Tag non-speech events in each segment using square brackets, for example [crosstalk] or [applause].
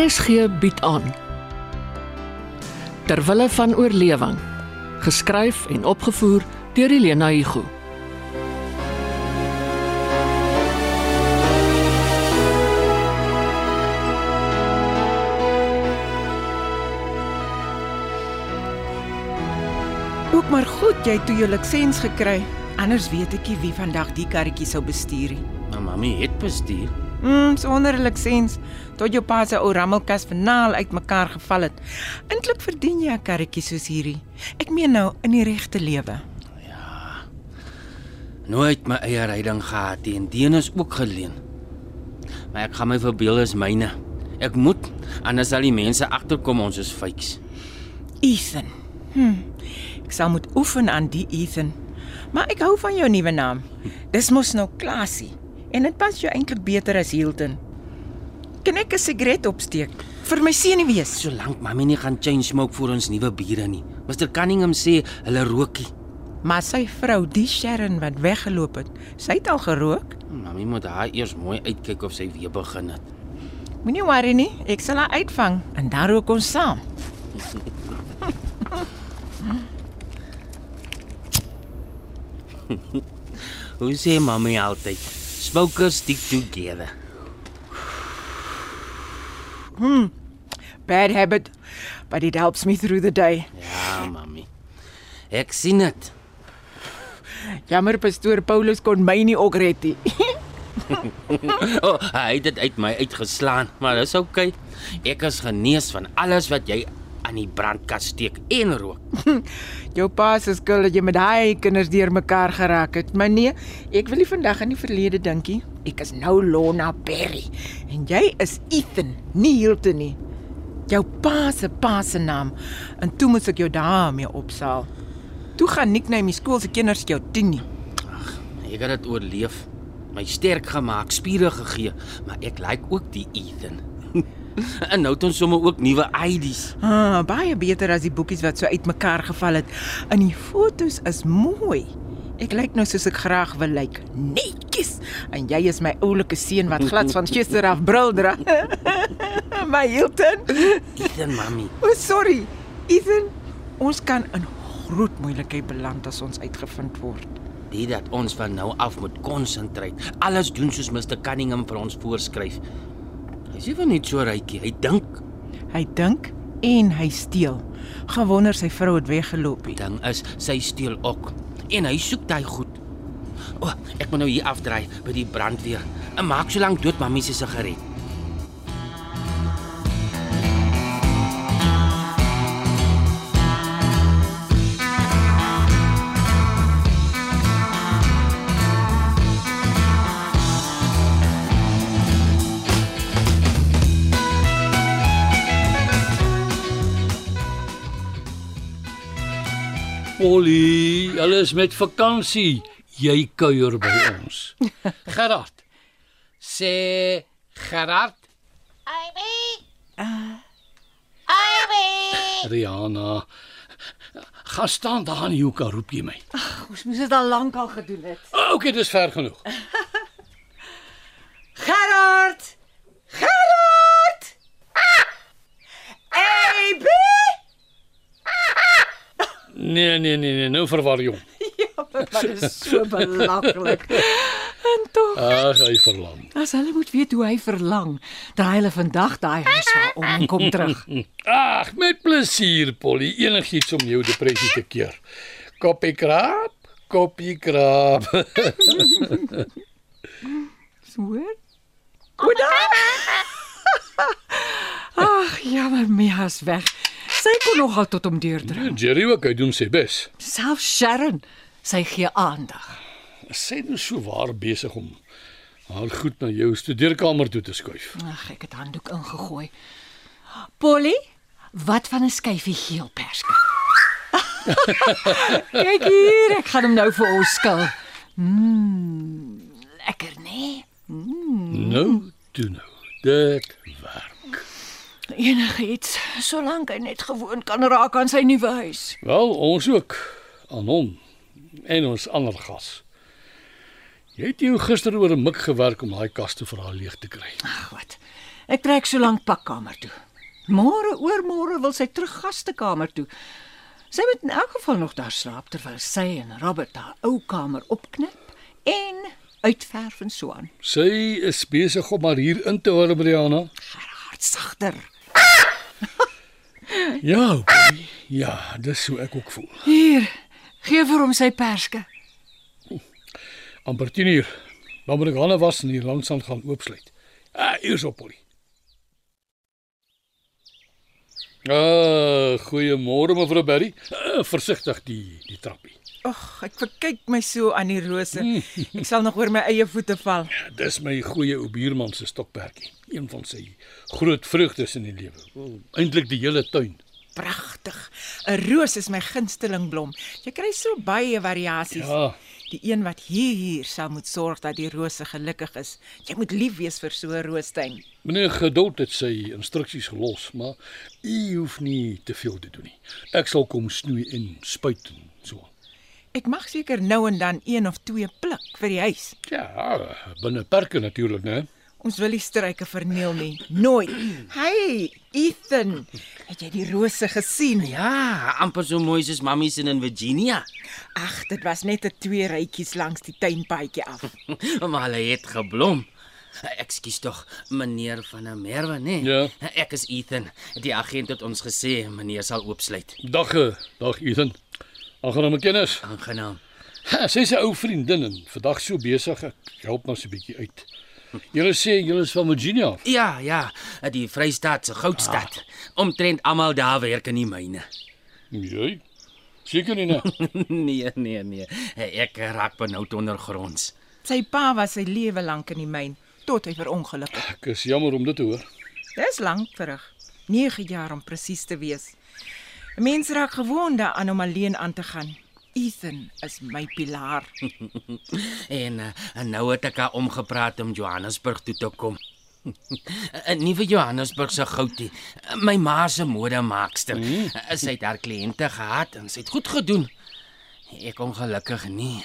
RSG bied aan. Terwille van oorlewing. Geskryf en opgevoer deur Elena Igu. Ook maar goed jy het toe jou lisens gekry. Anders weet ek nie wie vandag die karretjie sou bestuur nie. Maar mami het bestuur. Mm, sonder 'n lisens tot jou pa se ou rammelkas finaal uitmekaar geval het. Eintlik verdien jy 'n karretjie soos hierdie. Ek meen nou in die regte lewe. Nooit my eie ryding gehad nie en die een is ook geleen. Maar ek gaan my verbeel is myne. Ek moet anders sal die mense agterkom ons is fakes. Ethan. Hm. Ek sal moet oefen aan die Ethan. Maar ek hou van jou nuwe naam. Dis mos nou klasie en dit pas jou eintlik beter as Hilton. Kan ek 'n sigaret opsteek vir my senuwees? Solank mami nie gaan chain smoke vir ons nuwe bure nie. Mr Cunningham sê hulle rookie. Maar sy vrou, die Sharon wat weggeloop het, sy het al gerook. Mami moet haar eers mooi uitkyk of sy weer begin het. Moenie worry nie, ek sal haar uitvang en dan rook ons saam. [laughs] Hoe sê mami altyd? Smokers stick together. Bad habit, but it helps me through the day. Ja, mami. Ek sien dit. Jammer pastoor Paulus kon my nie ook red nie. [laughs] Oh, hy het dit uit my uitgeslaan, maar dis oukei. Okay. Ek is genees van alles wat jy aan die brandkas steek en rook. [laughs] Jou pa se skuld dat jy met daai kinders deurmekaar geraak het. Maar nee, ek wil nie vandag aan die verlede dinkie. Ek is nou Lona Berry en jy is Ethan, nie Hilton nie. Jou pa se pa se naam. En toe moet ek jou daarmee opsaal. Toe gaan nickname die skool se kinders jou 10 nie. Ek het dit oorleef. My sterk gemaak, spiere gegee, maar ek lyk ook die Ethan. [laughs] [laughs] en nou het ons sommer ook nuwe IDs. Ah, baie beter as die boekies wat so uitmekaar geval het. En die fotos is mooi. Ek lyk nou soos ek graag wil lyk, netjies. En jy is my oulike seun wat glad van gister af brul dra. [laughs] my Hilton. Ethan, mami. O, oh, sorry. Ethan, ons kan in groot moeilikheid beland as ons uitgevind word. Dit dat ons van nou af moet konsentreer. Alles doen soos Mr Cunningham vir ons voorskryf. Hy sê van net so rykie. Hy dink Hy dink en hy steel. Gewonder sy vrou het weggeloop het. ding is sy steel ook en hy soek daai goed. O, oh, ek moet nou hier afdraai by die brandweer. En maak so lank dood mami se sigaret. Polly, hulle is met vakansie. Jy kuier by ons. [laughs] Gerard. Sê Gerard, Ivy. Ivy. Rihanna. Gaan staan daar in die hoek, en roep jy my. Ons moes dit al lank al gedoen het. Okay, dis ver genoeg. [laughs] Gerard! Hey, B! Nee, nee, nee, nee, nou verwar hom. [laughs] Ja, maar dit is so belaglik. En tog, Ag, hy verlang. As hulle moet weet hoe hy verlang, draai hulle vandag daai huis vir om en kom terug. [laughs] Ag, met plesier, Polly. Enigiets om jou depressie te keer. Koppie krap, koppie krap. [laughs] hoor? Goeiedag. Ag, jammer, Mia's weg. Sy kon nogal tot hom deurdring. Jerry ook, hy doen sy bes. Selfs Sharon, sy gee aandag. Sy is nou so waar besig om haar goed na jou studeerkamer toe te skuif. Ag, ek het handdoek ingegooi. Polly, wat van 'n skyfie geel perske? [laughs] Kyk hier, ek gaan hom nou vir ons skil. Mmm, lekker nê? Nou, toe nou. Dit werk. Enige iets, solank hy net gewoon kan raak aan sy nuwe huis. Wel, ons ook aan hom en ons ander gas. Jy het jou gister oor 'n mik gewerk om daai kaste vir haar leeg te kry. Ag wat. Ek trek so lank pakkamer toe. Môre oormôre wil sy terug gastekamer toe. Sy moet in elk geval nog daar slaap terwyl sy en Robert haar ou kamer opknip en uitverf en so aan. Sy is besig om haar hier in te hoor, Mariana. Gerard sagter. Ja, Polly. Ja, dis hoe ek ook voel. Hier, gee vir hom sy perske. amper 10 uur. Dan moet ek hande was en hier langsaan gaan oopsluit. Ah, eers op Polly. Ah, goeiemôre mevrou Berry. Uh, versigtig die die trappie. Ag, ek verkyk my so aan die rose. Ek sal nog oor my eie voete val. Dis my goeie ou buurman se stokperdjie. Een van sy groot vreugdes in die lewe. Eintlik die hele tuin. Pragtig. 'n Roos is my gunsteling blom. Jy kry so baie variasies. Ja, Die een wat hier hier sal moet sorg dat die rose gelukkig is. Jy moet lief wees vir so 'n roostuin. meneer Geduld het sy instruksies gelos, maar u hoef nie te veel te doen nie. Ek sal kom snoei en spuit en so. Ek mag seker nou en dan een of twee pluk vir die huis. Ja, binne perke natuurlik, né? Ons wil nie struike verniel nie. Nooit. [clears throat] Hey, Ethan, het jy die rose gesien? Ja, amper so mooi soos mammie se in Virginia. Ag, dit was net 'n twee rytjies langs die tuinpaadjie af. [laughs] maar hulle het geblom. Ekskuus tog, meneer van der Merwe, nê? Ja. Ek is Ethan. Die agent het ons gesê meneer sal oopsluit. Dag, eh, dag Ethan. Aangename kennis. Aangenaam. Sy's 'n ou vriendin en vandag so besig ek help maar so 'n bietjie uit. Julle sê julle is van Virginia. af. Ja, ja, die Vrystaat se goudstad. Omtrent almal daar werk in die myne. Jy? Seker nie, [laughs] nee, nee, nee. Ek raak benoud ondergronds. Sy pa was sy lewe lank in die myn tot hy verongeluk het. Ek is jammer om dit te hoor. Dis lank terug. 9 jaar om presies te wees. 'n Mens raak gewoond daaraan om alleen aan te gaan. Ethan is my pilaar. [laughs] En, uh, en nou het ek haar omgepraat om Johannesburg toe te kom. [laughs] 'n Nuwe Johannesburg se goudie. My ma se modemaakster. Mm. Sy het haar kliënte gehad en sy het goed gedoen. Ek ongelukkig nie.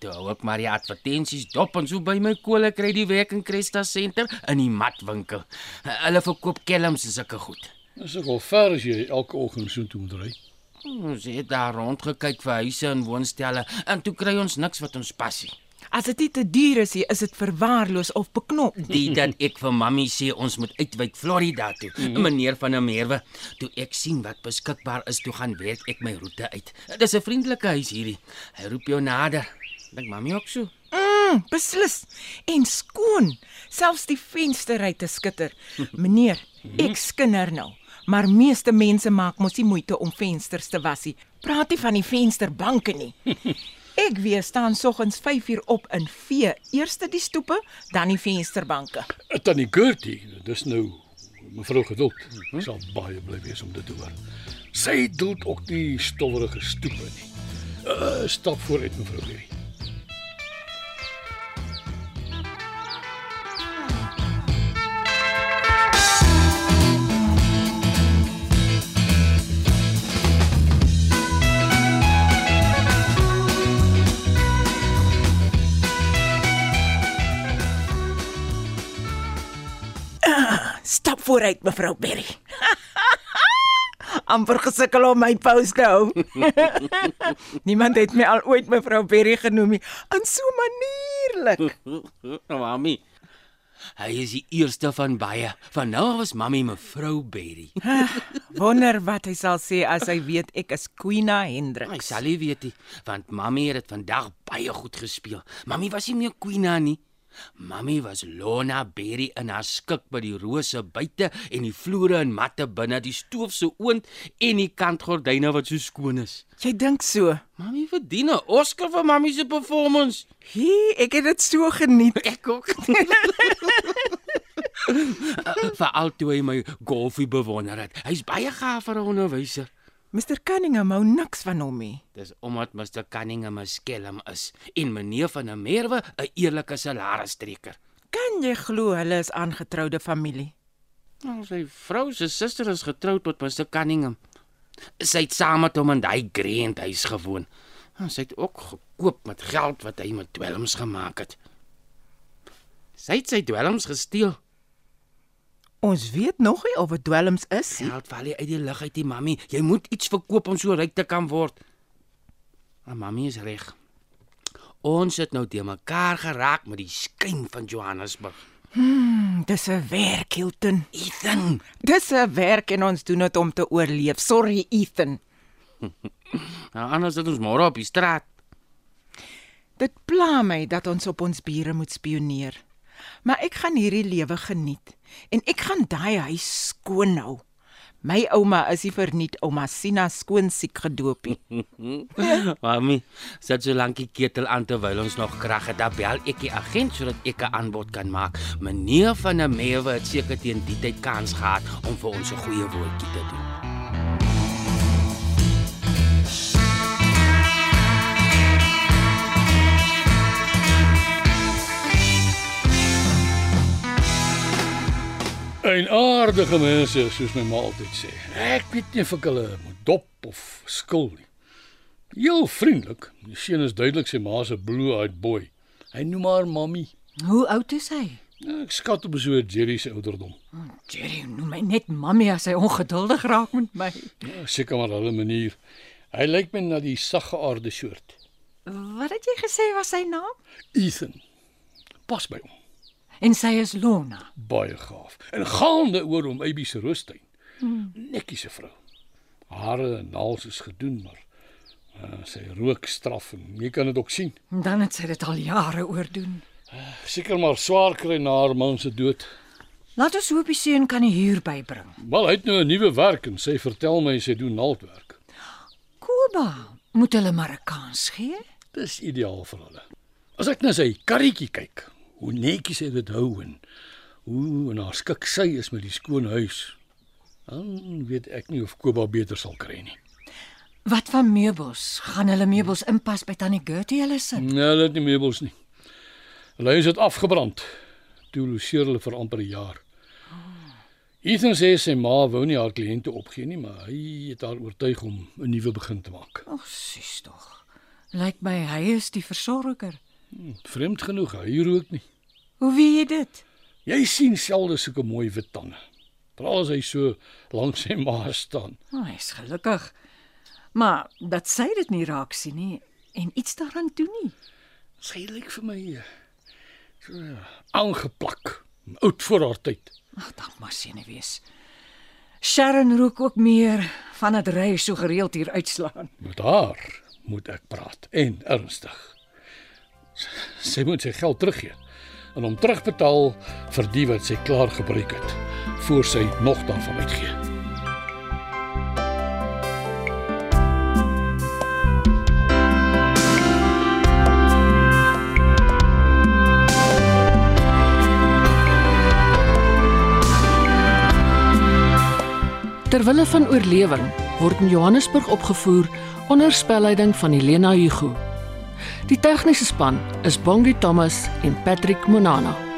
Toe hou ek maar die advertensies dop en so by my kole kry die werk in Cresta Center in die matwinkel. Hulle verkoop kelms en sulke goed. Dis ook al ver as jy elke oggend so toe moet ry. Ons het daar rondgekyk vir huise en woonstelle en toe kry ons niks wat ons passie. As dit nie te duur is nie, is dit verwaarloos of beknop. Die dat ek vir mammie sê ons moet uitwyk Florida toe. Mm -hmm. Meneer van der Merwe, toe ek sien wat beskikbaar is, toe gaan werk ek my roete uit. Dis 'n vriendelike huis hierdie. Hy roep jou nader. Dink mammie ook so. Mm, beslis. En skoon. Selfs die vensterruit is skitter. [laughs] Meneer, ek skinder nou. Maar meeste mense maak mos nie moeite om vensters te was nie. Praat nie van die vensterbanke nie. [laughs] Ek weer staan soggens 5 uur op in vee. Eerste die stoepe, dan die vensterbanke. Tannie Gertie, dis nou mevrou Geduld. Ek sal baie bly wees om dit te hoor. Sy doet ook nie stowwerige stoepe nie. Uh, stap vooruit mevrou Berry. Stap vooruit, mevrou Berry. [laughs] amper gesukkel om my pose te hou. [laughs] Niemand het my al ooit mevrou Berry genoem nie. En so manierlik. [laughs] Mammie. Hy is die eerste van baie. Van nou af is mammie mevrou Berry. Wonder wat hy sal sê as hy weet ek is Queena Hy Hendrik. sal nie weet nie, want mammie het dit vandag baie goed gespeel. Mammie was nie meer Queena nie. Mammie was Lona Berry in haar skik by die rose buite en die vloere en matte binne, die stoof se oond en die kantgordyne wat so skoon is. Jy dink so. Mammie verdien 'n Oscar vir mammie se performance. Hier, ek het dit so geniet. [laughs] Ek ook. [laughs] Veral toe hy my golfie bewonder het. Hy's baie gaaf vir 'n onderwyser. Mr Cunningham hou niks van hom nie. Dis omdat Mr Cunningham 'n skelm is en meneer van der Merwe 'n eerlike salarisstreker. Kan jy glo hulle is aangetroude familie? Nou, sy vrou se suster is getroud met Mr Cunningham. Sy het saam met hom in daai grand huis gewoon. En sy het ook gekoop met geld wat hy met dwelms gemaak het. Sy het sy dwelms gesteel. Ons weet nog nie of dit dwelms is nie. Geld val uit die lug uit, die mami. Jy moet iets verkoop om so ryk te kan word. Maar mami is reg. Ons het nou te mekaar geraak met die skyn van Johannesburg. Dis 'n werk, Hilton. Ethan, Dis 'n werk en ons doen dit om te oorleef. Sorry, Ethan. [laughs] nou anders sit ons môre op die straat. Dit pla my dat ons op ons bure moet spioneer. Maar ek gaan hierdie lewe geniet en ek gaan daai huis skoon hou. My ouma is nie verniet ouma Sina skoonsiek gedoop nie. [laughs] Mami, sit so lank die ketel aan terwyl ons nog krag het. Dan bel ek die agent sodat ek 'n aanbod kan maak. Meneer van der Merwe het seker teen die tyd kans gehad om vir ons 'n goeie woordjie te doen. En aardige mense, soos my ma altyd sê. Ek weet nie of ek hulle moet dop of skil nie. Heel vriendelik. Die seun is duidelik sy ma se blue-eyed boy. Hy noem haar mammie. Hoe oud is hy? Ja, ek skat op so Jerry se ouderdom. Jerry noem my net mammy as hy ongeduldig raak met my. Ja, seker maar hulle manier. Hy lyk my na die saggeaarde soort. Wat het jy gesê was sy naam? Ethan. Pas by hom. En sy is Lona. Baie gaaf. En gaande oor hom Abby se roostein. Hmm. Netjiese vrou. Hare en naels is gedoen, maar uh, sy rook straf en jy kan dit ook sien. Dan het sy dit al jare oordoen. Seker maar swaar kry na haar man se dood. Laat ons hoop die seun kan die huur bybring. Wel, hy het nou 'n nuwe werk en sy vertel my sy doen naaldwerk. Koba, moet hulle maar 'n kans gee. Dis ideaal vir hulle. As ek na sy karretjie kyk, hoe netjies hy dit hou en hoe en haar skik sy is met die skoon huis. Dan weet ek nie of Koba beter sal kry nie. Wat van meubels? Gaan hulle meubels inpas by tannie Gertie hulle sit? Nee, hulle het nie meubels nie. Hulle huis het afgebrand. Toe loseer hulle vir amper 'n jaar. Ethan sê sy ma wou nie haar kliënte opgee nie, maar hy het haar oortuig om 'n nuwe begin te maak. Ag, sis tog. Lyk my hy is die versorger. Vreemd genoeg, hy rook nie. Hoe weet jy dit? Jy sien selde sulke mooi wit tande. Veral as hy so langs sy ma staan. Oh, hy is gelukkig. Maar dat sy dit nie raak sien nie en iets daaraan doen nie. Sy lyk vir my eh, so ja, aangeplak, oud voor haar tyd. Ag, dank maar sien wees. Sharon rook ook meer van dit ry so gereeld hier uitslaan. Met haar moet ek praat en ernstig. Sy moet sy geld teruggee en hom terugbetaal vir die wat sy klaar gebruik het voor sy nog daarvan uitgee. Terwille van oorlewing word in Johannesburg opgevoer onder spelleiding van Helena Hugo. Die tegniese span is Bongie Thomas en Patrick Monana.